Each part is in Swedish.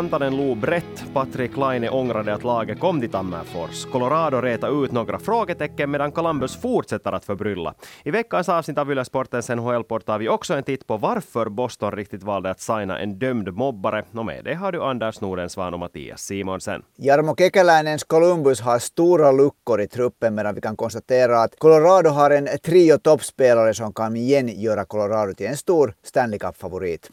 Rantanen log brett, Patrik Laine ångrade att laget kom till Tammerfors. Colorado reta ut några frågetecken medan Columbus fortsätter att förbrylla. I veckans avsnitt av Yle Sportens NHL-port tar vi också en titt på varför Boston riktigt valde att signa en dömd mobbare. Och med det har du Anders Nordensvan och Mattias Simonsen. Jarmo Kekäläinens Columbus har stora luckor i truppen medan vi kan konstatera att Colorado har en trio toppspelare som kan igen göra Colorado till en stor Stanley Cup-favorit.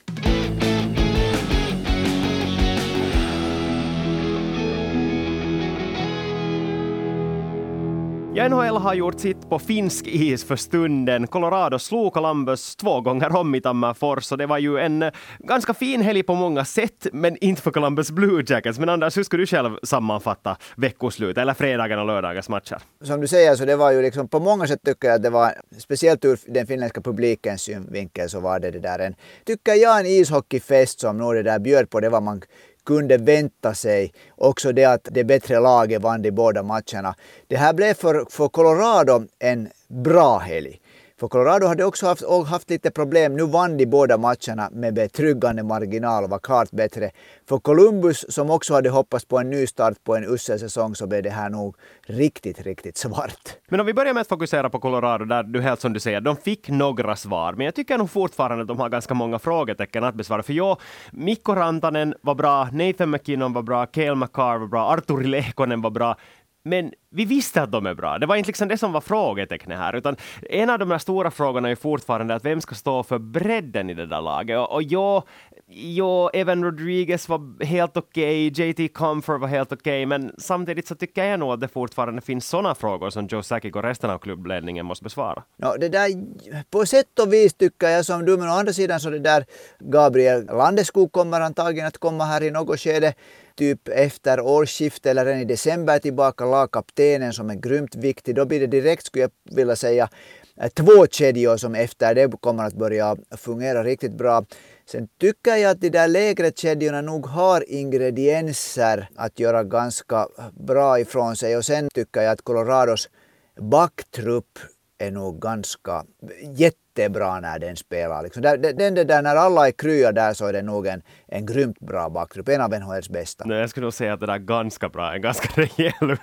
Ja, NHL har gjort sitt på finsk is för stunden. Colorado slog Columbus två gånger om i Tammerfors och det var ju en eh, ganska fin helg på många sätt, men inte för Columbus Blue Jackets. Men Anders, hur skulle du själv sammanfatta veckoslutet eller fredagen och lördagens matcher? Som du säger så det var ju liksom på många sätt tycker jag att det var, speciellt ur den finländska publikens synvinkel så var det det där en, tycker jag en ishockeyfest som nog det där bjöd på det var man kunde vänta sig. Också det att det bättre laget vann de båda matcherna. Det här blev för, för Colorado en bra helg. För Colorado hade också haft, haft lite problem. Nu vann de båda matcherna med betryggande marginal och var klart bättre. För Columbus som också hade hoppats på en ny start på en usel säsong så blev det här nog riktigt, riktigt svart. Men om vi börjar med att fokusera på Colorado, där du helt som du säger, de fick några svar, men jag tycker nog fortfarande att de har ganska många frågetecken att besvara. För ja, Mikko Rantanen var bra, Nathan McKinnon var bra, Cale McCarr var bra, Arturi Lehkonen var bra. Men vi visste att de är bra. Det var inte liksom det som var frågetecknet här, utan en av de här stora frågorna är fortfarande att vem ska stå för bredden i det där laget? Och, och ja, ja, Evan Rodriguez var helt okej, okay, JT Comfort var helt okej, okay, men samtidigt så tycker jag nog att det fortfarande finns sådana frågor som Joe Sakic och resten av klubbledningen måste besvara. No, det där, på sätt och vis tycker jag som du, men å andra sidan så det där Gabriel Landeskog kommer antagligen att komma här i något skede typ efter årsskiftet eller redan i december tillbaka lagkaptenen som är grymt viktig. Då blir det direkt, skulle jag vilja säga, eh, två kedjor som efter det kommer att börja fungera riktigt bra. Sen tycker jag att de där lägre kedjorna nog har ingredienser att göra ganska bra ifrån sig och sen tycker jag att Colorados backtrupp är nog ganska jätte jättebra när den spelar. Liksom. Den, den, den där, när alla är krya där så är det nog en, en grymt bra backtrupp, en av NHLs bästa. Nej, jag skulle nog säga att det där ganska bra är en ganska rejäl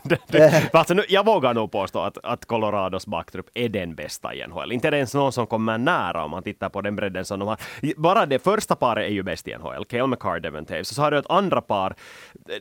alltså, jag vågar nog påstå att, att Colorados backtrupp är den bästa i NHL. Inte ens någon som kommer nära om man tittar på den bredden som de har. Bara det första paret är ju bäst i NHL, Cale McCarr, Devon Taves. Så har du ett andra par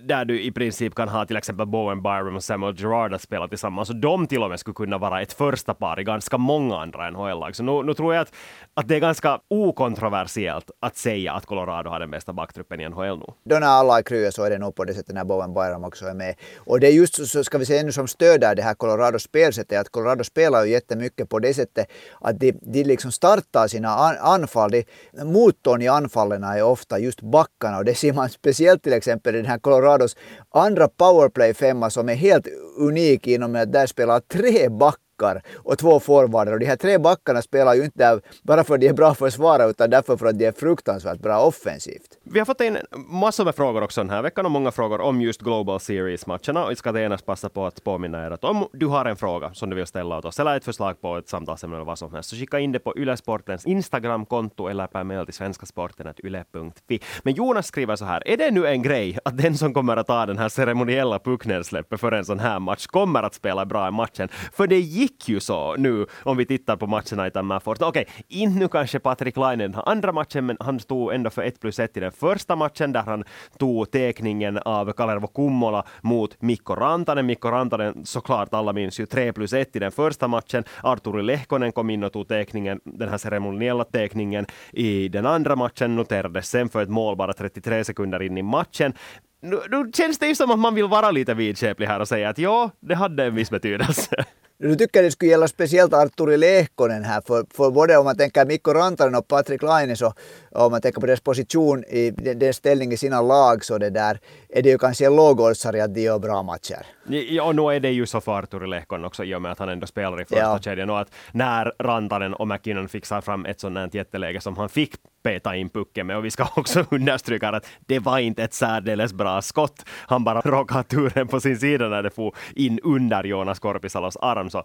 där du i princip kan ha till exempel Bowen Byron och Samuel Gerard att spela tillsammans. Så de till och med skulle kunna vara ett första par i ganska många andra NHL-lag. Så nu, nu tror jag att, att det är ganska okontroversiellt att säga att Colorado har den bästa backtruppen i NHL nu. Då när alla är krya så är det nog på det sättet när Bowen Byram också är med. Och det är just så ska vi säga ännu som stöder det här Colorado spelsättet att Colorado spelar ju jättemycket på det sättet att de, de liksom startar sina anfall. De, motorn i anfallen är ofta just backarna och det ser man speciellt till exempel i den här Colorados andra powerplay femma som är helt unik inom att där spelar tre backar backar och två forwarder. Och de här tre backarna spelar ju inte där bara för att de är bra försvarare utan därför för att de är fruktansvärt bra offensivt. Vi har fått in massor med frågor också den här veckan och många frågor om just Global Series-matcherna. Och jag ska genast passa på att påminna er att om du har en fråga som du vill ställa åt oss eller ett förslag på ett samtalsämne eller vad som helst så skicka in det på Ylesportens Instagramkonto eller per mail till svenskasporten.yle.fi. Men Jonas skriver så här, är det nu en grej att den som kommer att ta den här ceremoniella pucknedsläppet för en sån här match kommer att spela bra i matchen? För det gick ju så nu om vi tittar på matcherna i Tammerfors. Okej, okay, inte nu kanske Patrik Laine den andra matchen, men han stod ändå för 1 plus 1 i den första matchen där han tog teckningen av Kalervo Kummola mot Mikko Rantanen. Mikko Rantanen såklart, alla minns ju 3 plus 1 i den första matchen. Arturi Lehkonen kom in och tog teckningen, den här ceremoniella teckningen i den andra matchen, noterades sen för ett mål bara 33 sekunder in i matchen. Nu, nu känns det ju som att man vill vara lite vidskeplig här och säga att ja, det hade en viss betydelse. Du tycker det skulle gälla speciellt Arturi Lehkonen här, för, för både om man tänker Mikko Rantanen och Patrik Laine, så om man tänker på deras position i deras ställning i sina lag, så det där är det ju kanske en lågoddsare att de gör bra matcher. Ja, och nu är det ju så för Arturi Lehkonen också, i och med att han ändå spelar i första ja. kedjan, och att när Rantanen och McKinnon fixar fram ett sådant jätteläge som han fick peta in pucken med. Och vi ska också understryka att det var inte ett särdeles bra skott. Han bara råkade ha turen på sin sida när det får in under Jonas Korpisalos arm. Så,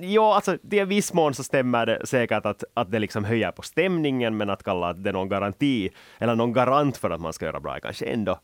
ja, alltså i viss mån så stämmer det säkert att, att det liksom höjer på stämningen, men att kalla att det är någon garanti eller någon garant för att man ska göra bra är kanske ändå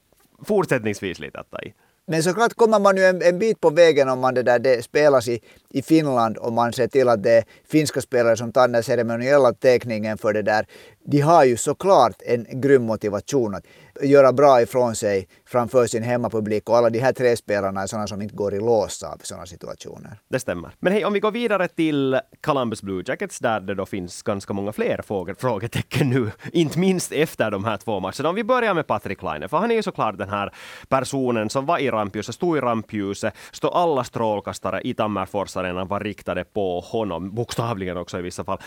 fortsättningsvis lite att ta i. Men såklart kommer man ju en, en, bit på vägen om man det där det spelas i, i Finland och man ser till att det är finska spelare som tar den ceremoniella teckningen för det där. De har ju såklart en grym motivation att göra bra ifrån sig framför sin hemmapublik och alla de här tre spelarna är sådana som inte går i lås av sådana situationer. Det stämmer. Men hej, om vi går vidare till Columbus Blue Jackets där det då finns ganska många fler frågetecken nu, inte minst efter de här två matcherna. Om vi börjar med Patrik Laine, för han är ju såklart den här personen som var i rampljuset, stod i rampljuset, stod alla strålkastare i Tammerfors Arena var riktade på honom, bokstavligen också i vissa fall.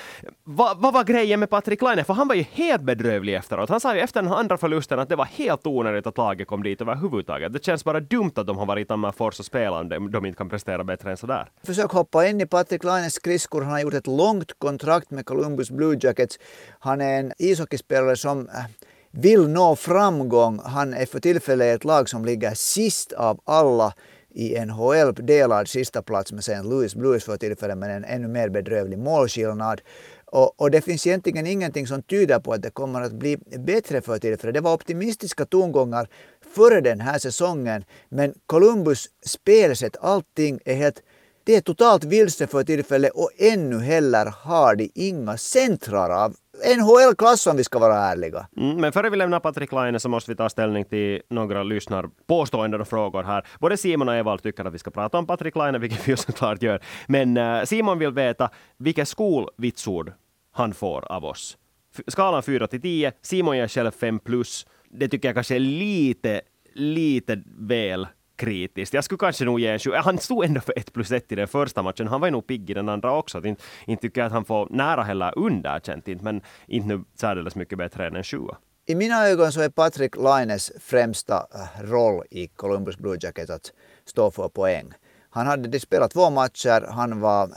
Va, vad var grejen med Patrik Laine? För han han var ju helt bedrövlig efteråt. Han sa ju efter den andra förlusten att det var helt onödigt att laget kom dit överhuvudtaget. Det känns bara dumt att de har varit i Tammerfors och spelat om de inte kan prestera bättre än sådär. Försök hoppa in i Patrik Laines skridskor. Han har gjort ett långt kontrakt med Columbus Blue Jackets. Han är en ishockeyspelare som eh, vill nå framgång. Han är för tillfället ett lag som ligger sist av alla i NHL, delad sista plats med St. Louis Blues för tillfället men en ännu mer bedrövlig målskillnad. Och, och, det finns egentligen ingenting som tyder på att det kommer att bli bättre för tillfället. Det var optimistiska tongångar före den här säsongen, men Columbus spelsätt, allting är helt det är totalt vilse för tillfället och ännu heller har de inga centrar av NHL-klass om vi ska vara ärliga. Mm, men före vi lämnar Patrik Laine så måste vi ta ställning till några lyssnarpåståenden och frågor här. Både Simon och Evald tycker att vi ska prata om Patrik Laine, vilket vi ju såklart gör. Men eh, Simon vill veta vilket skolvitsord han får av oss. Skalan 4 till 10, Simon ger själv 5 plus. Det tycker jag kanske är lite, lite väl kritiskt. Jag skulle kanske nog ge en 7. Han stod ändå för 1 plus 1 i den första matchen. Han var ju nog pigg i den andra också. Inte, inte tycker jag att han får nära heller underkänt, men inte nu särdeles mycket bättre än en sjua. I mina ögon så är Patrik Laines främsta äh, roll i Columbus Blue Jacket att stå för poäng. Han hade spelat två matcher, han var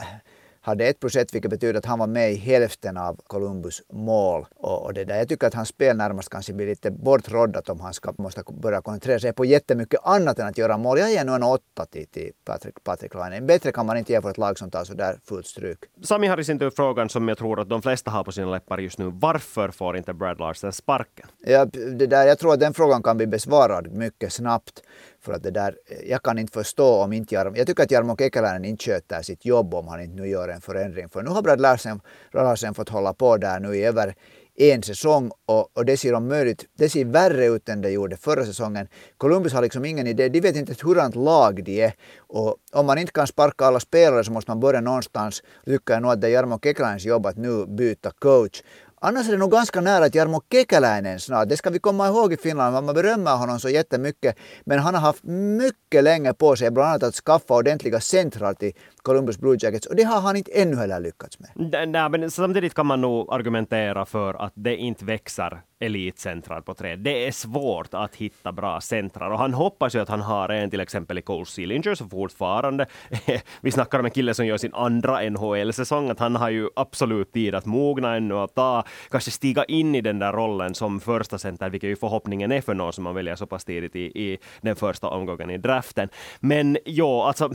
hade ett projekt vilket betyder att han var med i hälften av Columbus mål. Och, och det där, jag tycker att hans spel närmast kanske blir lite bortroddat om han ska, måste börja koncentrera sig på jättemycket annat än att göra mål. Jag ger nog en åtta till, till Patrick, Patrick Laine. Bättre kan man inte ge för ett lag som tar sådär fullt stryk. Sami har i sin tur frågan som jag tror att de flesta har på sina läppar just nu. Varför får inte Brad Larsen sparken? Ja, det där, jag tror att den frågan kan bli besvarad mycket snabbt. För att det där, eh, jag kan inte förstå om inte Jarmo, jag tycker att Jarmo Kekäläinen inte sköter sitt jobb om han inte nu gör en förändring. För nu har Brad Larsen, Larsen fått hålla på där nu i över en säsong och, och det ser om möjligt, det ser värre ut än det gjorde förra säsongen. Columbus har liksom ingen idé, de vet inte hurdant lag de är och om man inte kan sparka alla spelare så måste man börja någonstans. Tycker jag nog att det är Jarmo Kekäläinens jobb att nu byta coach. Annars är det nog ganska nära att Jarmo Kekäläinen snart. Det ska vi komma ihåg i Finland. Man berömmer honom så jättemycket. Men han har haft mycket länge på sig bland annat att skaffa ordentliga centrar till Columbus Blue Jackets och det har han inte ännu heller lyckats med. Nej, men samtidigt kan man nog argumentera för att det inte växer elitcentrar på träd. Det är svårt att hitta bra centrar och han hoppas ju att han har en till exempel i Cole Sillinger som fortfarande, vi snackar om en kille som gör sin andra NHL-säsong, att han har ju absolut tid att mogna ännu och ta, kanske stiga in i den där rollen som första center, vilket ju förhoppningen är för någon som man väljer så pass tidigt i, i den första omgången i draften. Men ja, alltså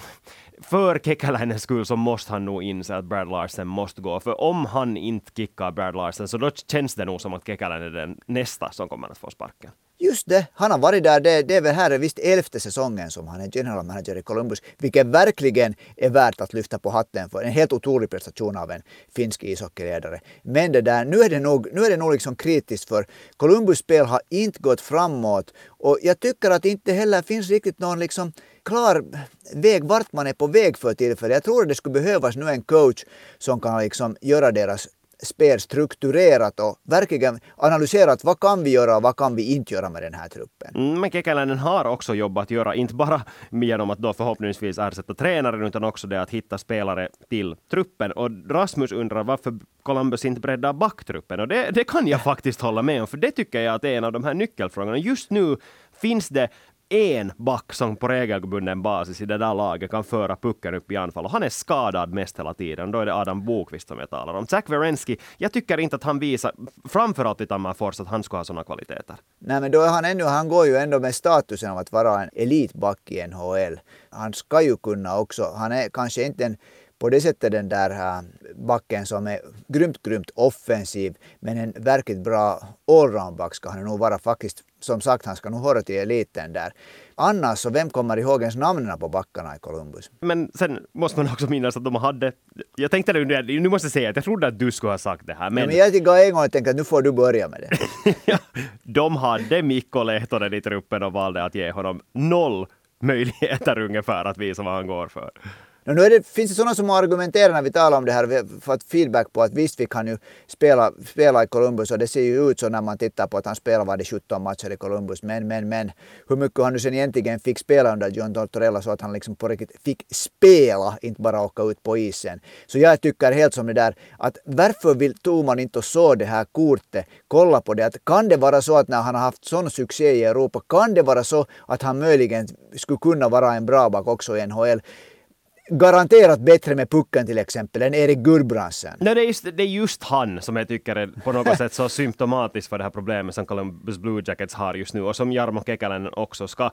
för hennes skull så måste han nog inse att Brad Larsen måste gå. För om han inte kickar Brad Larsen så då känns det nog som att Kekäläinen är den nästa som kommer att få sparken. Just det, han har varit där. Det, det är väl här visst elfte säsongen som han är general manager i Columbus, vilket verkligen är värt att lyfta på hatten för. En helt otrolig prestation av en finsk ishockeyledare. Men det där, nu är det nog, nu är det nog liksom kritiskt för Columbus spel har inte gått framåt och jag tycker att det inte heller finns riktigt någon liksom klar väg vart man är på väg för tillfället. Jag tror att det skulle behövas nu en coach som kan liksom göra deras spel strukturerat och verkligen analyserat vad kan vi göra och vad kan vi inte göra med den här truppen. Mm, men Kekäläinen har också jobbat att göra, inte bara genom att då förhoppningsvis ersätta tränaren, utan också det att hitta spelare till truppen. Och Rasmus undrar varför Columbus inte breddar backtruppen. Och det, det kan jag faktiskt hålla med om, för det tycker jag att är en av de här nyckelfrågorna. Just nu finns det en back som på regelbunden basis i det där laget kan föra pucken upp i anfall. Och han är skadad mest hela tiden. Då är det Adam Bokvist som jag talar om. Zach Werenski, jag tycker inte att han visar, framförallt i Tammerfors, att han ska ha sådana kvaliteter. Nej, men då är han ännu, han går ju ändå med statusen av att vara en elitback i NHL. Han ska ju kunna också, han är kanske inte en på det sättet den där äh, backen som är grymt, grymt offensiv. Men en verkligt bra allroundback ska han nog vara faktiskt. Som sagt, han ska nog höra till eliten där. Annars så vem kommer ihåg ens namnen på backarna i Columbus? Men sen måste man också minnas att de hade... Jag tänkte nu, nu måste jag säga att jag trodde att du skulle ha sagt det här. Men, ja, men jag tycker en gång och tänkte att nu får du börja med det. ja, de hade Mikko Lehtonen i truppen och valde att ge honom noll möjligheter ungefär att visa vad han går för. Nu är det, finns det sådana som argumenterar när vi talar om det här, fått feedback på att visst vi kan ju spela, spela i Columbus och det ser ju ut så när man tittar på att han spelar var det 17 matcher i Columbus. Men, men, men hur mycket han nu sen egentligen fick spela under John Tortorella så att han liksom på riktigt fick spela, inte bara åka ut på isen. Så jag tycker helt som det där att varför vill, tog man inte och såg det här kortet, kolla på det, att kan det vara så att när han har haft sån succé i Europa, kan det vara så att han möjligen skulle kunna vara en bra back också i NHL? Garanterat bättre med pucken till exempel än Erik Gudbrandsen. Nej, det, är just, det är just han som jag tycker är på något sätt så symptomatisk för det här problemet som Columbus Blue Jackets har just nu och som Jarmo Kekäläinen också ska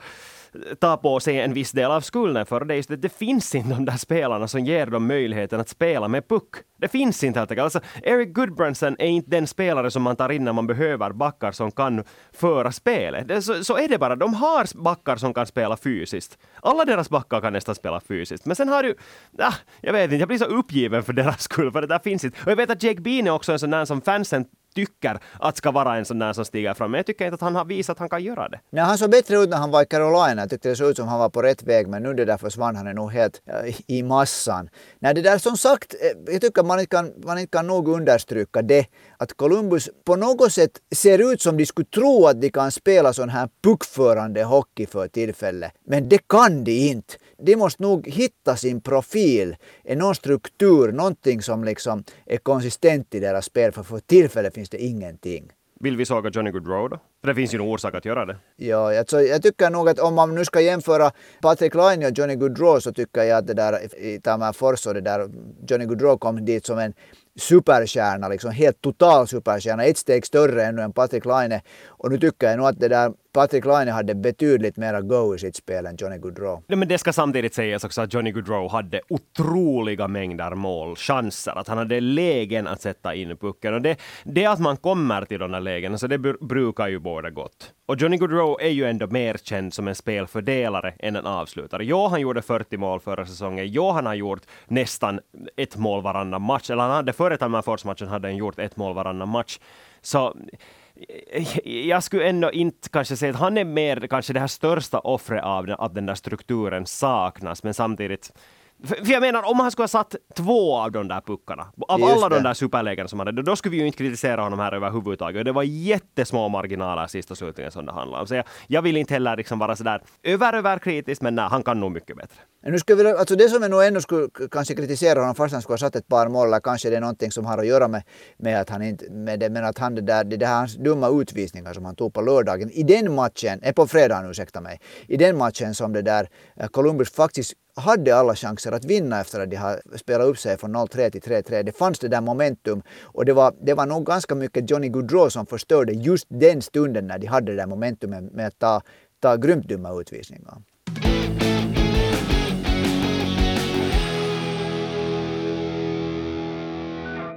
ta på sig en viss del av skulden för. Det, är just det, det finns inte de där spelarna som ger dem möjligheten att spela med puck. Det finns inte helt enkelt. Alltså, Eric Goodbranson är inte den spelare som man tar in när man behöver backar som kan föra spelet. Det, så, så är det bara. De har backar som kan spela fysiskt. Alla deras backar kan nästan spela fysiskt. Men sen har du... Ah, jag vet inte, jag blir så uppgiven för deras skull, för det där finns inte. Och jag vet att Jake Bean är också en sån där som fansen tycker att ska vara en sån där som stiger fram. Men jag tycker inte att han har visat att han kan göra det. Nej, han såg bättre ut när han var i Carolina. Jag tyckte det såg ut som han var på rätt väg. Men nu det där försvann han är nog helt äh, i massan. Nej, det där som sagt, eh, jag tycker man inte kan, man inte kan nog understryka det. Att Columbus på något sätt ser ut som de skulle tro att de kan spela sån här puckförande hockey för tillfället. Men det kan de inte. De måste nog hitta sin profil, någon struktur, någonting som liksom är konsistent i deras spel. För för tillfället finns det ingenting. Vill vi såga Johnny Goodrow då? För det finns ju en orsak att göra det. Ja, alltså, jag tycker nog att om man nu ska jämföra Patrick Laine och Johnny Gaudreau så tycker jag att det där i Tammerfors och det där Johnny Gaudreau kom dit som en superstjärna, liksom helt total superstjärna, ett steg större ännu än Patrick Laine. Och nu tycker jag nog att det där Patrick Laine hade betydligt mera go i sitt spel än Johnny Gaudreau. Ja, men det ska samtidigt sägas också att Johnny Gaudreau hade otroliga mängder mål, chanser, att han hade lägen att sätta in pucken. Och det, det att man kommer till de där lägena, så det brukar ju båda gott. Och Johnny Goodrow är ju ändå mer känd som en spelfördelare än en avslutare. Ja, han gjorde 40 mål förra säsongen. Ja, han har gjort nästan ett mål varannan match. Eller han hade före Tammerfors-matchen hade han gjort ett mål varannan match. Så eh, jag skulle ändå inte kanske säga att han är mer kanske det här största offret av att den där strukturen saknas, men samtidigt för jag menar, om han skulle ha satt två av de där puckarna, av Just alla det. de där superlägena som han hade, då skulle vi ju inte kritisera honom här överhuvudtaget. Det var jättesmå marginaler sist och slutligen som det handlade om. Så jag, jag vill inte heller liksom vara sådär över, över kritisk, men nej, han kan nog mycket bättre. Nu skulle vi, alltså det som jag nog ändå skulle kanske kritisera honom fast han skulle ha satt ett par mål, eller kanske det är någonting som har att göra med, med att han inte, med det, men att han det där, det där hans dumma utvisningar som han tog på lördagen, i den matchen, är på fredagen ursäkta mig, i den matchen som det där eh, Columbus faktiskt hade alla chanser att vinna efter att de har spelat upp sig från 0-3 till 3-3. Det fanns det där momentum och det var, det var nog ganska mycket Johnny Gaudreau som förstörde just den stunden när de hade det där momentumet med att ta, ta grymt dumma utvisningar.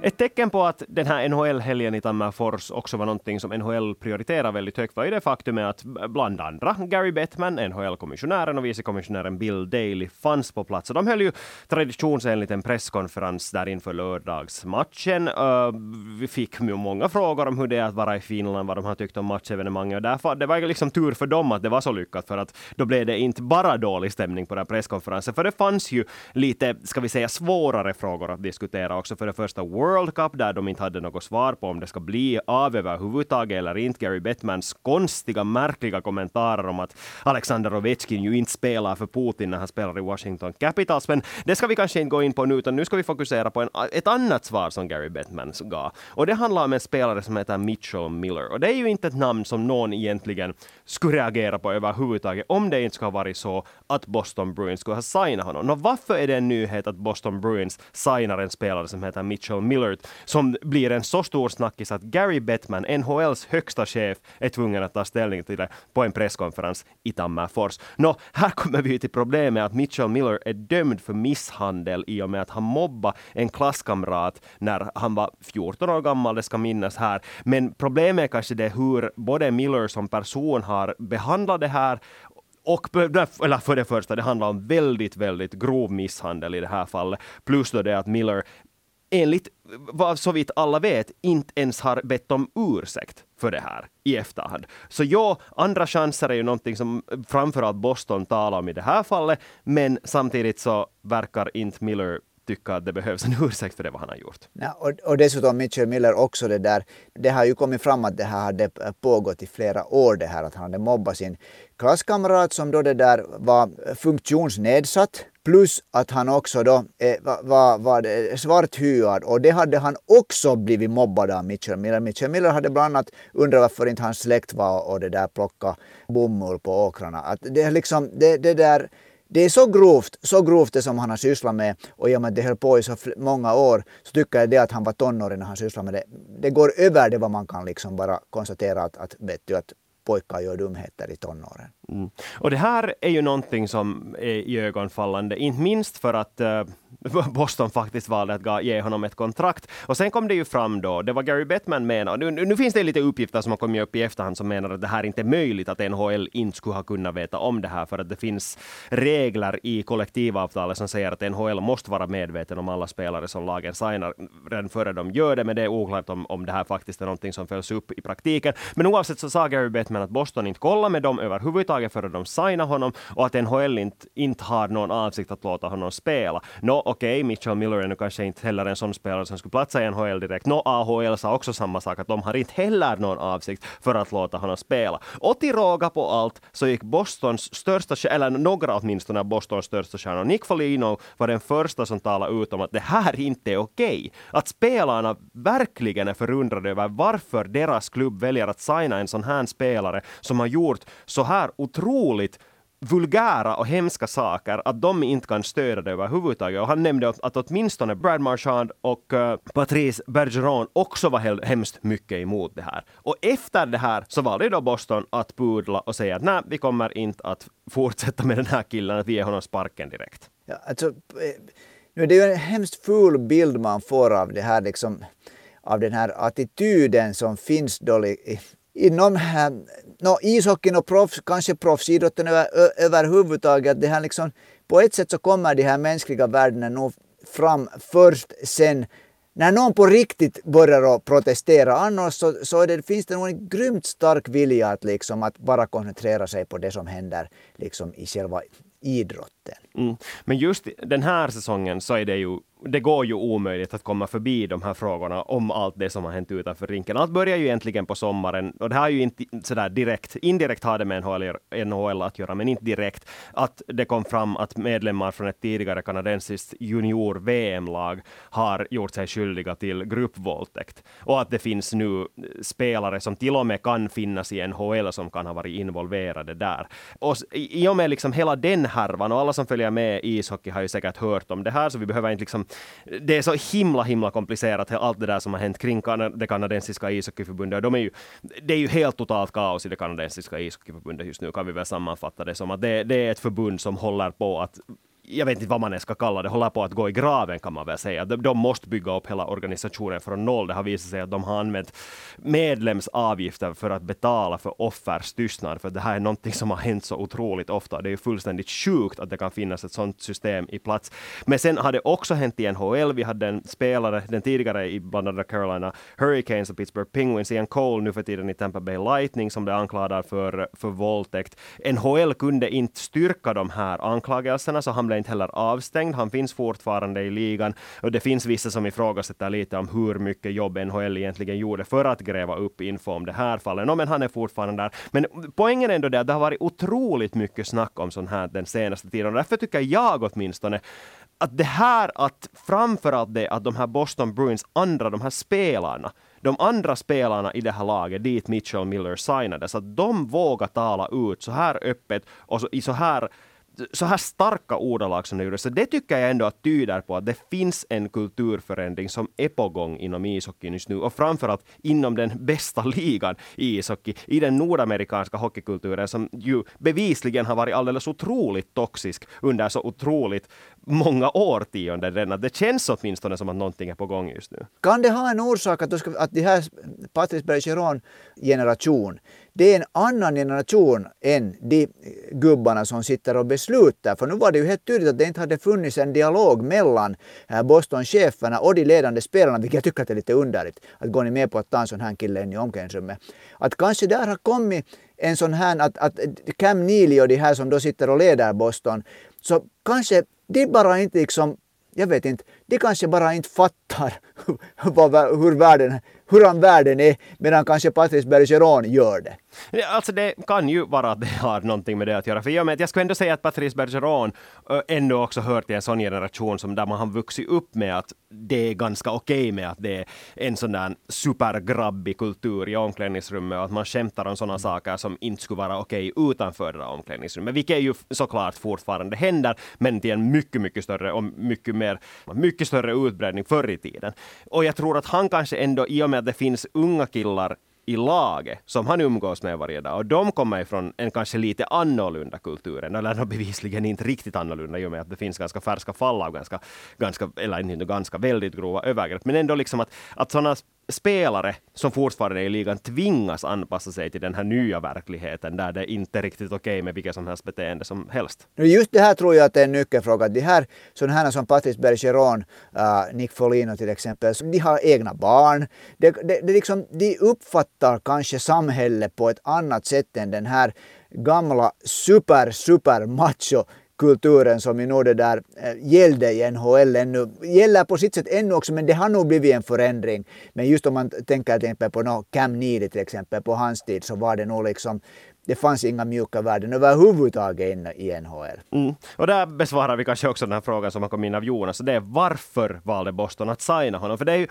Ett tecken på att den här NHL-helgen i Tammerfors också var någonting som NHL prioriterar väldigt högt var ju det faktum att bland andra Gary Bettman, NHL-kommissionären och vicekommissionären Bill Daley fanns på plats. Och de höll ju traditionsenligt en presskonferens där inför lördagsmatchen. Vi fick ju många frågor om hur det är att vara i Finland, vad de har tyckt om matchevenemanget och därför, det var liksom tur för dem att det var så lyckat för att då blev det inte bara dålig stämning på den här presskonferensen, för det fanns ju lite, ska vi säga, svårare frågor att diskutera också. För det första World World Cup där de inte hade något svar på om det ska bli av överhuvudtaget eller inte. Gary Bettmans konstiga, märkliga kommentarer om att Alexander Ovechkin ju inte spelar för Putin när han spelar i Washington Capitals. Men det ska vi kanske inte gå in på nu, utan nu ska vi fokusera på en, ett annat svar som Gary Bettman gav. Och det handlar om en spelare som heter Mitchell Miller. Och det är ju inte ett namn som någon egentligen skulle reagera på överhuvudtaget om det inte skulle ha varit så att Boston Bruins skulle ha signat honom. Nå, varför är det en nyhet att Boston Bruins signar en spelare som heter Mitchell Miller som blir en så stor snackis att Gary Bettman, NHLs högsta chef, är tvungen att ta ställning till det på en presskonferens i Tammerfors. Nå, här kommer vi till problemet att Mitchell Miller är dömd för misshandel i och med att han mobbade en klasskamrat när han var 14 år gammal, det ska minnas här. Men problemet är kanske det hur både Miller som person har behandlat det här och eller för det första, det handlar om väldigt, väldigt grov misshandel i det här fallet. Plus då det att Miller enligt vad så vitt alla vet inte ens har bett om ursäkt för det här i efterhand. Så ja, andra chanser är ju någonting som framförallt Boston talar om i det här fallet, men samtidigt så verkar inte Miller tycka att det behövs en ursäkt för det vad han har gjort. Ja, och, och dessutom Mitchell Miller också det där, det har ju kommit fram att det här hade pågått i flera år det här att han hade mobbat sin klasskamrat som då det där var funktionsnedsatt plus att han också då eh, var, var, var eh, svarthyad och det hade han också blivit mobbad av Mitchell Miller. Mitchell Miller hade bland annat undrat varför inte hans släkt var och det där plocka bomull på åkrarna. Att det, är liksom, det, det där det är så grovt, så grovt det som han har sysslat med och i och med att det höll på i så många år så tycker jag det att han var tonåring när han sysslade med det. Det går över det vad man kan liksom bara konstatera att, att, vet du, att pojkar gör dumheter i tonåren. Mm. Och det här är ju någonting som är iögonfallande, inte minst för att uh, Boston faktiskt valde att ge honom ett kontrakt. Och sen kom det ju fram då, det var Gary Bettman menade, nu, nu finns det lite uppgifter som har kommit upp i efterhand som menar att det här inte är möjligt, att NHL inte skulle ha kunnat veta om det här, för att det finns regler i kollektivavtalet som säger att NHL måste vara medveten om alla spelare som lagen signar redan före de gör det, men det är oklart om, om det här faktiskt är någonting som följs upp i praktiken. Men oavsett så sa Gary Bettman att Boston inte kollar med dem överhuvudtaget före de signar honom och att NHL inte, inte har någon avsikt att låta honom spela. Nå, okej, okay, Mitchell Miller är nu kanske inte heller en sån spelare som skulle platsa i NHL direkt. Nå, AHL sa också samma sak, att de har inte heller någon avsikt för att låta honom spela. Och till råga på allt så gick Bostons största, eller några åtminstone av Bostons största stjärnor, Nick Foligno var den första som talade ut om att det här inte är okej. Okay. Att spelarna verkligen är förundrade över varför deras klubb väljer att signa en sån här spelare som har gjort så här otroligt vulgära och hemska saker, att de inte kan stödja det överhuvudtaget. Och han nämnde att åtminstone Brad Marchand och uh, Patrice Bergeron också var hemskt mycket emot det här. Och efter det här så valde då Boston att pudla och säga att nej, vi kommer inte att fortsätta med den här killen, att vi ger honom sparken direkt. Ja, alltså, eh, nu är det ju en hemskt ful bild man får av det här liksom av den här attityden som finns då inom no, ishockeyn och proffs, kanske proffsidrotten över, överhuvudtaget. Det här liksom, på ett sätt så kommer de här mänskliga värdena nog fram först sen när någon på riktigt börjar att protestera. Annars så, så det, finns det nog en grymt stark vilja att, liksom, att bara koncentrera sig på det som händer liksom, i själva idrotten. Mm. Men just den här säsongen så är det ju det går ju omöjligt att komma förbi de här frågorna om allt det som har hänt utanför rinken. Allt börjar ju egentligen på sommaren och det här är ju inte sådär direkt, indirekt har det med NHL, NHL att göra, men inte direkt, att det kom fram att medlemmar från ett tidigare kanadensiskt junior-VM-lag har gjort sig skyldiga till gruppvåldtäkt. Och att det finns nu spelare som till och med kan finnas i NHL som kan ha varit involverade där. Och i och med liksom hela den härvan och alla som följer med i ishockey har ju säkert hört om det här, så vi behöver inte liksom det är så himla, himla komplicerat, allt det där som har hänt kring det kanadensiska ishockeyförbundet. De är ju, det är ju helt totalt kaos i det kanadensiska ishockeyförbundet just nu, kan vi väl sammanfatta det som. att det, det är ett förbund som håller på att jag vet inte vad man ens ska kalla det, håller på att gå i graven kan man väl säga. De, de måste bygga upp hela organisationen från noll. Det har visat sig att de har använt medlemsavgifter för att betala för offers tystnad, för det här är någonting som har hänt så otroligt ofta. Det är ju fullständigt sjukt att det kan finnas ett sådant system i plats. Men sen har det också hänt i NHL. Vi hade en spelare, den tidigare i bland annat Carolina Hurricanes och Pittsburgh Penguins, Ian Cole, nu för tiden i Tampa Bay Lightning, som blev anklagad för, för våldtäkt. NHL kunde inte styrka de här anklagelserna, så han blev är inte heller avstängd. Han finns fortfarande i ligan och det finns vissa som ifrågasätter lite om hur mycket jobb NHL egentligen gjorde för att gräva upp info om det här fallet. No, men han är fortfarande där. Men poängen är ändå det att det har varit otroligt mycket snack om sånt här den senaste tiden därför tycker jag åtminstone att det här att framförallt det att de här Boston Bruins andra, de här spelarna, de andra spelarna i det här laget, dit Mitchell Miller signades, att de vågar tala ut så här öppet och så, i så här så här starka ordalag som det gjorde. Så det tycker jag ändå att tyder på att det finns en kulturförändring som är på gång inom ishockeyn just nu och framförallt inom den bästa ligan i ishockey, i den nordamerikanska hockeykulturen som ju bevisligen har varit alldeles otroligt toxisk under så otroligt många årtionden. redan. Det känns åtminstone som att någonting är på gång just nu. Kan det ha en orsak att, att de här Patrice Bergeron generation det är en annan generation än de eh, gubbarna som sitter och beslutar. För nu var det ju helt tydligt att det inte hade funnits en dialog mellan eh, Boston-cheferna och de ledande spelarna, vilket jag tycker att är lite underligt. Att går ni med på att ta en sån här kille in i omklädningsrummet? Att kanske där har kommit en sån här att, att Cam Neely och de här som då sitter och leder Boston, så kanske de bara inte liksom jag vet inte, de kanske bara inte fattar hur, världen, hur världen är medan kanske Patrice Bergeron gör det. Alltså det kan ju vara att det har någonting med det att göra. För jag, med, jag skulle ändå säga att Patrice Bergeron ändå också hör till en sån generation som där man har vuxit upp med att det är ganska okej okay med att det är en sån där supergrabbig kultur i omklädningsrummet och att man skämtar om sådana mm. saker som inte skulle vara okej okay utanför det där omklädningsrummet. Vilket ju såklart fortfarande händer, men till en mycket, mycket större och mycket mer, mycket större utbredning förr i tiden. Och jag tror att han kanske ändå, i och med att det finns unga killar i laget som han umgås med varje dag. Och de kommer ifrån en kanske lite annorlunda kultur, eller bevisligen inte riktigt annorlunda i och med att det finns ganska färska fall av ganska, ganska eller inte ganska, väldigt grova övergrepp. Men ändå liksom att, att sådana spelare som fortfarande är i ligan tvingas anpassa sig till den här nya verkligheten där det inte är riktigt okej okay med vilket som helst beteende som helst. Just det här tror jag att det är en nyckelfråga. De här sådana här som Patrice Bergeron, uh, Nick Folino till exempel, de har egna barn. De, de, de, liksom, de uppfattar kanske samhället på ett annat sätt än den här gamla super, super macho kulturen som ju nog det där eh, gällde i NHL ännu, gäller på sitt sätt ännu också men det har nog blivit en förändring. Men just om man tänker till exempel på no, Cam Neely till exempel, på hans tid så var det nog liksom det fanns inga mjuka värden överhuvudtaget i NHL. Mm. Och där besvarar vi kanske också den här frågan som har kommit in av Jonas. Det är varför valde Boston att signa honom? För det är ju,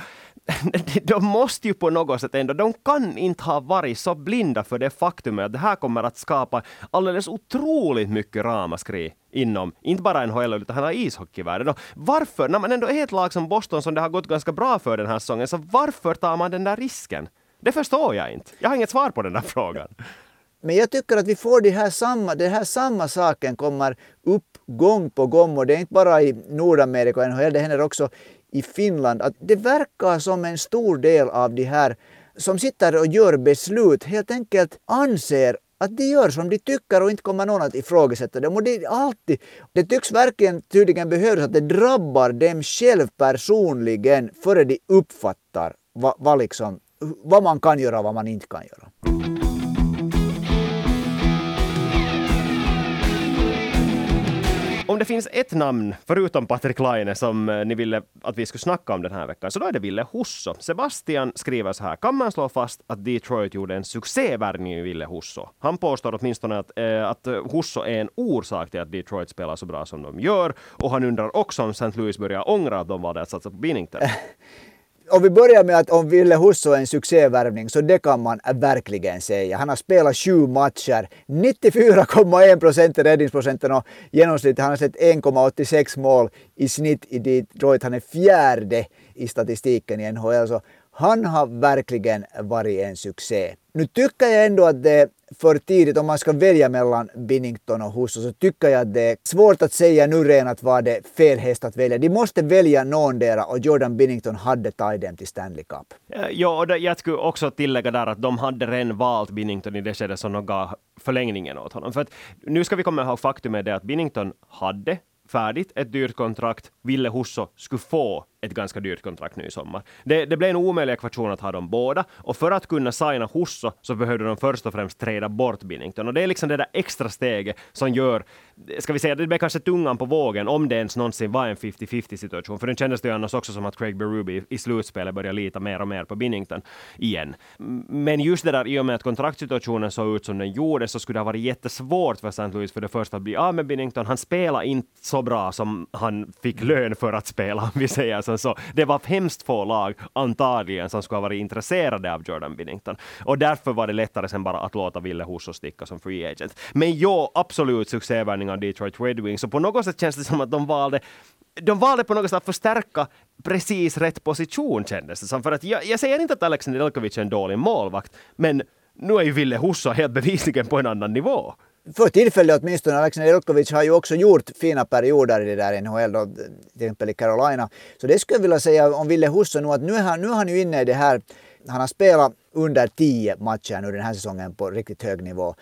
de måste ju på något sätt ändå, de kan inte ha varit så blinda för det faktumet att det här kommer att skapa alldeles otroligt mycket ramaskri inom, inte bara NHL utan hela ishockeyvärlden. Och varför, när man ändå är ett lag som Boston som det har gått ganska bra för den här säsongen, så varför tar man den där risken? Det förstår jag inte. Jag har inget svar på den där frågan. Men jag tycker att vi får det här samma, det här samma saken kommer upp gång på gång och det är inte bara i Nordamerika och NHL, det händer också i Finland. Att det verkar som en stor del av de här som sitter och gör beslut helt enkelt anser att de gör som de tycker och inte kommer någon att ifrågasätta dem. Och det, alltid, det tycks verkligen tydligen behövas att det drabbar dem själv personligen före de uppfattar vad, vad, liksom, vad man kan göra och vad man inte kan göra. Om det finns ett namn, förutom Patrik Laine, som eh, ni ville att vi skulle snacka om den här veckan, så då är det Ville Husso. Sebastian skriver så här. Kan man slå fast att Detroit gjorde en succévärvning i Ville Husso? Han påstår åtminstone att, eh, att Husso är en orsak till att Detroit spelar så bra som de gör. Och han undrar också om St. Louis börjar ångra att de valde att satsa på Binnington. om vi börjar med att om Ville Husso är en succévärvning så det kan man verkligen säga. Han har spelat sju matcher, 94,1 procent i räddningsprocenten och genomsnittet han har sett 1,86 mål i snitt i Detroit. Han är fjärde i statistiken i NHL. Så han har verkligen varit en succé. Nu tycker jag ändå att det för tidigt om man ska välja mellan Binnington och Husso så tycker jag att det är svårt att säga nu redan att var det fel häst att välja. De måste välja någondera och Jordan Binnington hade tagit dem till Stanley Cup. Eh, ja, och jag skulle också tillägga där att de hade redan valt Binnington i det skedet som de gav förlängningen åt honom. För att nu ska vi komma ihåg faktum är det att Binnington hade färdigt ett dyrt kontrakt. Ville Husso skulle få ett ganska dyrt kontrakt nu i sommar. Det, det blev en omöjlig ekvation att ha dem båda och för att kunna signa Husso så behövde de först och främst träda bort Binnington och det är liksom det där extra steget som gör, ska vi säga, det blev kanske tungan på vågen om det ens någonsin var en 50-50 situation, för den kändes det ju annars också som att Craig Berube i slutspelet började lita mer och mer på Binnington igen. Men just det där i och med att kontraktsituationen såg ut som den gjorde så skulle det ha varit jättesvårt för St. Louis för det första att bli av med Binnington. Han spelade inte så bra som han fick lön för att spela, om vi säger så så det var hemskt få lag, antagligen, som skulle ha varit intresserade av Jordan Binnington. Och därför var det lättare sen bara att låta Ville Husso sticka som free agent. Men jo, absolut succévärvning av Detroit Red Wings. Så på något sätt känns det som att de valde de valde på något sätt att förstärka precis rätt position kändes det som. För att jag, jag säger inte att Alexander Elkovic är en dålig målvakt, men nu är ju Ville Husso helt bevisligen på en annan nivå. För tillfället åtminstone. Alexander Jelkovic har ju också gjort fina perioder i det där NHL, då, till exempel i Carolina. Så det skulle jag vilja säga om Ville Husso nu, att nu är han, nu är han ju inne i det här, han har spelat under tio matcher nu den här säsongen på riktigt hög nivå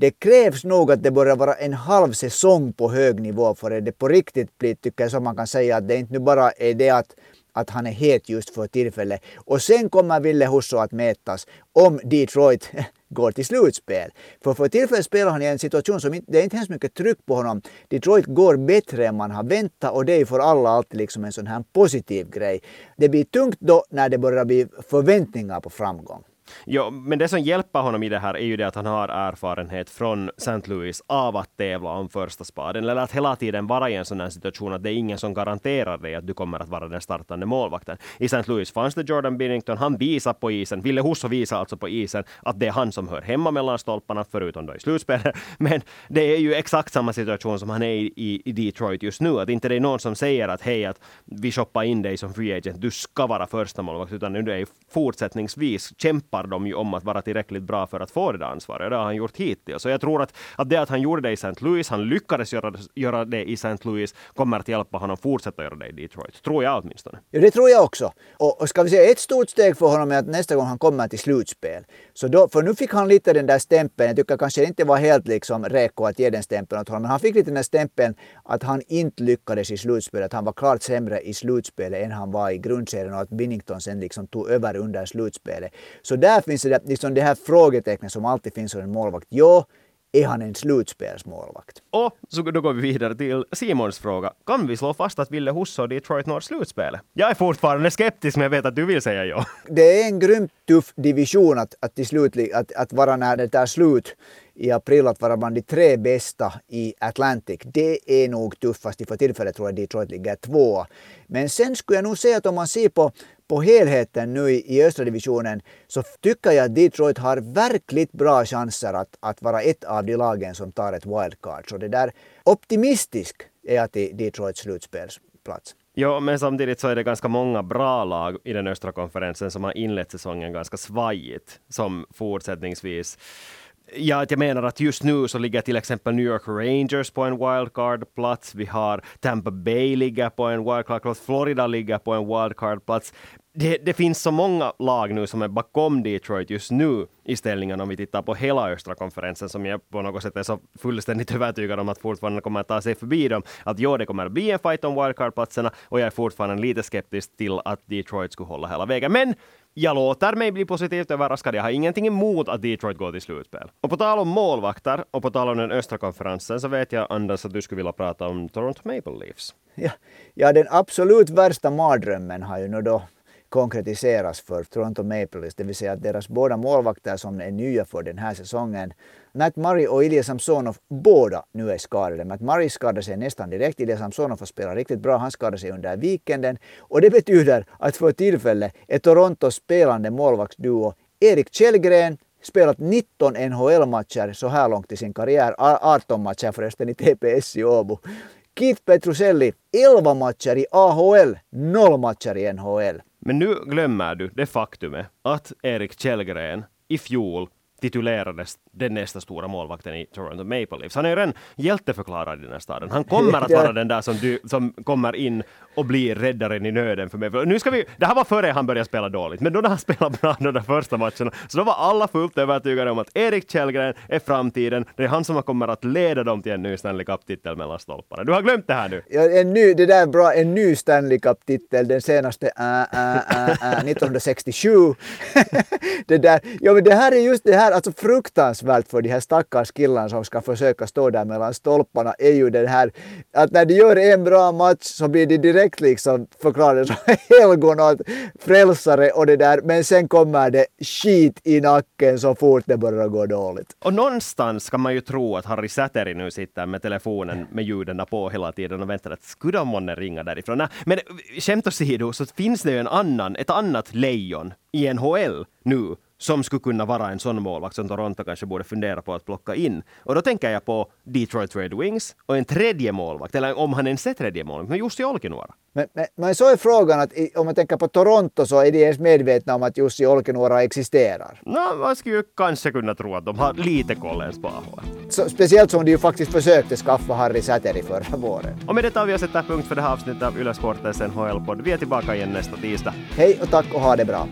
det krävs nog att det börjar vara en halv säsong på hög nivå för att det på riktigt blir, tycker jag, som man kan säga att det inte nu bara är det att att han är het just för tillfället. Och sen kommer Ville Husso att mätas om Detroit går till slutspel. För för tillfället spelar han i en situation som inte, det är inte hemskt mycket tryck på honom. Detroit går bättre än man har väntat och det är för alla alltid liksom en sån här positiv grej. Det blir tungt då när det börjar bli förväntningar på framgång. Ja, men det som hjälper honom i det här är ju det att han har erfarenhet från St. Louis av att tävla om första spaden, eller att hela tiden vara i en sån här situation att det är ingen som garanterar dig att du kommer att vara den startande målvakten. I St. Louis fanns det Jordan Binnington, han visar på isen, Ville Husso visar alltså på isen att det är han som hör hemma mellan stolparna, förutom då i slutspelet. Men det är ju exakt samma situation som han är i, i Detroit just nu, att inte det är någon som säger att hej, att vi shoppar in dig som free agent, du ska vara första målvakt, utan nu är det fortsättningsvis kämpa kämpar de ju om att vara tillräckligt bra för att få det där ansvaret. Det har han gjort hittills. Så jag tror att, att det att han gjorde det i St. Louis, han lyckades göra, göra det i St. Louis, kommer att hjälpa honom fortsätta göra det i Detroit. Tror jag åtminstone. Ja, det tror jag också. Och, och ska vi säga ett stort steg för honom är att nästa gång han kommer till slutspel. Så då, för nu fick han lite den där stämpeln, jag tycker kanske inte var helt liksom reko att ge den stämpeln åt honom, men han fick lite den där stämpeln att han inte lyckades i slutspelet, att han var klart sämre i slutspelet än han var i grundserien och att Binnington sen liksom tog över under slutspelet. Så där finns det liksom det här frågetecknet som alltid finns hos en målvakt. Jo, är han en slutspelsmålvakt? Och så då går vi vidare till Simons fråga. Kan vi slå fast att Ville Husso och Detroit når slutspelet? Jag är fortfarande skeptisk, men jag vet att du vill säga ja. Det är en grymt tuff division att, att till slut att, att vara när det tar slut i april att vara bland de tre bästa i Atlantic. Det är nog tuffast. För tillfället tror jag Detroit ligger två. Men sen skulle jag nog säga att om man ser på, på helheten nu i, i östra divisionen så tycker jag att Detroit har verkligt bra chanser att, att vara ett av de lagen som tar ett wildcard. Så det där optimistisk är jag till Detroits slutspelsplats. Ja, men samtidigt så är det ganska många bra lag i den östra konferensen som har inlett säsongen ganska svajigt, som fortsättningsvis Ja, jag menar att just nu så ligger till exempel New York Rangers på en wildcard-plats. Vi har Tampa Bay ligger på en wildcard-plats. Florida ligger på en wildcard-plats. Det, det, finns så många lag nu som är bakom Detroit just nu i ställningen om vi tittar på hela östra konferensen som jag på något sätt är så fullständigt övertygad om att fortfarande kommer att ta sig förbi dem. Att ja, det kommer att bli en fight om wildcard-platserna och jag är fortfarande lite skeptisk till att Detroit skulle hålla hela vägen. Men jag låter mig bli positivt överraskad. Jag har ingenting emot att Detroit går till slutspel. Och på tal om målvakter och på tal om den östra konferensen så vet jag Anders att du skulle vilja prata om Toronto Maple Leafs. Ja, ja den absolut värsta mardrömmen har ju nu då konkretiseras för Toronto Maple Leafs, det vill säga att deras båda målvakter som är nya för den här säsongen, Matt Murray och Ilja Samsonov, båda nu är skadade. Matt Murray skadade sig nästan direkt, Ilja Samsonov har spelat riktigt bra, han skadade sig under weekenden och det betyder att för tillfället är Torontos spelande målvaktsduo Erik Källgren spelat 19 NHL-matcher så här långt i sin karriär, 18 matcher förresten i TPS i Åbo. Keith Petruselli 11 matcher i AHL, 0 matcher i NHL. Men nu glömmer du det faktumet att Erik Källgren i fjol titulerades den nästa stora målvakten i Toronto Maple Leafs. Han är ju redan hjälteförklarad i den här staden. Han kommer att vara den där som, du, som kommer in och blir räddaren i nöden för mig. Nu ska vi, det här var före han började spela dåligt, men då när han spelade bra de där första matcherna, så då var alla fullt övertygade om att Erik Källgren är framtiden. Det är han som kommer att leda dem till en ny Stanley Cup-titel mellan stolparna. Du har glömt det här nu. Ja, en ny, det där är bra, en ny Stanley Cup-titel, den senaste äh, äh, äh, 1967. det där, ja men det här är just det här, alltså fruktansvärt för de här stackars killarna som ska försöka stå där mellan stolparna är ju det här att när de gör en bra match så blir de direkt liksom förklarade som helgon och frälsare och det där men sen kommer det skit i nacken så fort det börjar gå dåligt. Och någonstans kan man ju tro att Harry Säteri nu sitter med telefonen med ljuden på hela tiden och väntar att skulle de månne ringa därifrån? Nej, men skämt åsido så finns det ju en annan, ett annat lejon i NHL nu som skulle kunna vara en sån målvakt som Toronto kanske borde fundera på att plocka in. Och då tänker jag på Detroit Red Wings och en tredje målvakt, eller om han ens är tredje målvakt, men Jussi Olkinuora. Men, men, men så är frågan att om man tänker på Toronto så är de ens medvetna om att Jussi Olkinuora existerar. No, man skulle ju kanske kunna tro att de har lite koll ens på AHL. Så, speciellt som de ju faktiskt försökte skaffa Harry Säteri förra våren. Och med detta har vi sätter punkt för det här avsnittet av Yle Sportens NHL-podd. Vi är tillbaka igen nästa tisdag. Hej och tack och ha det bra.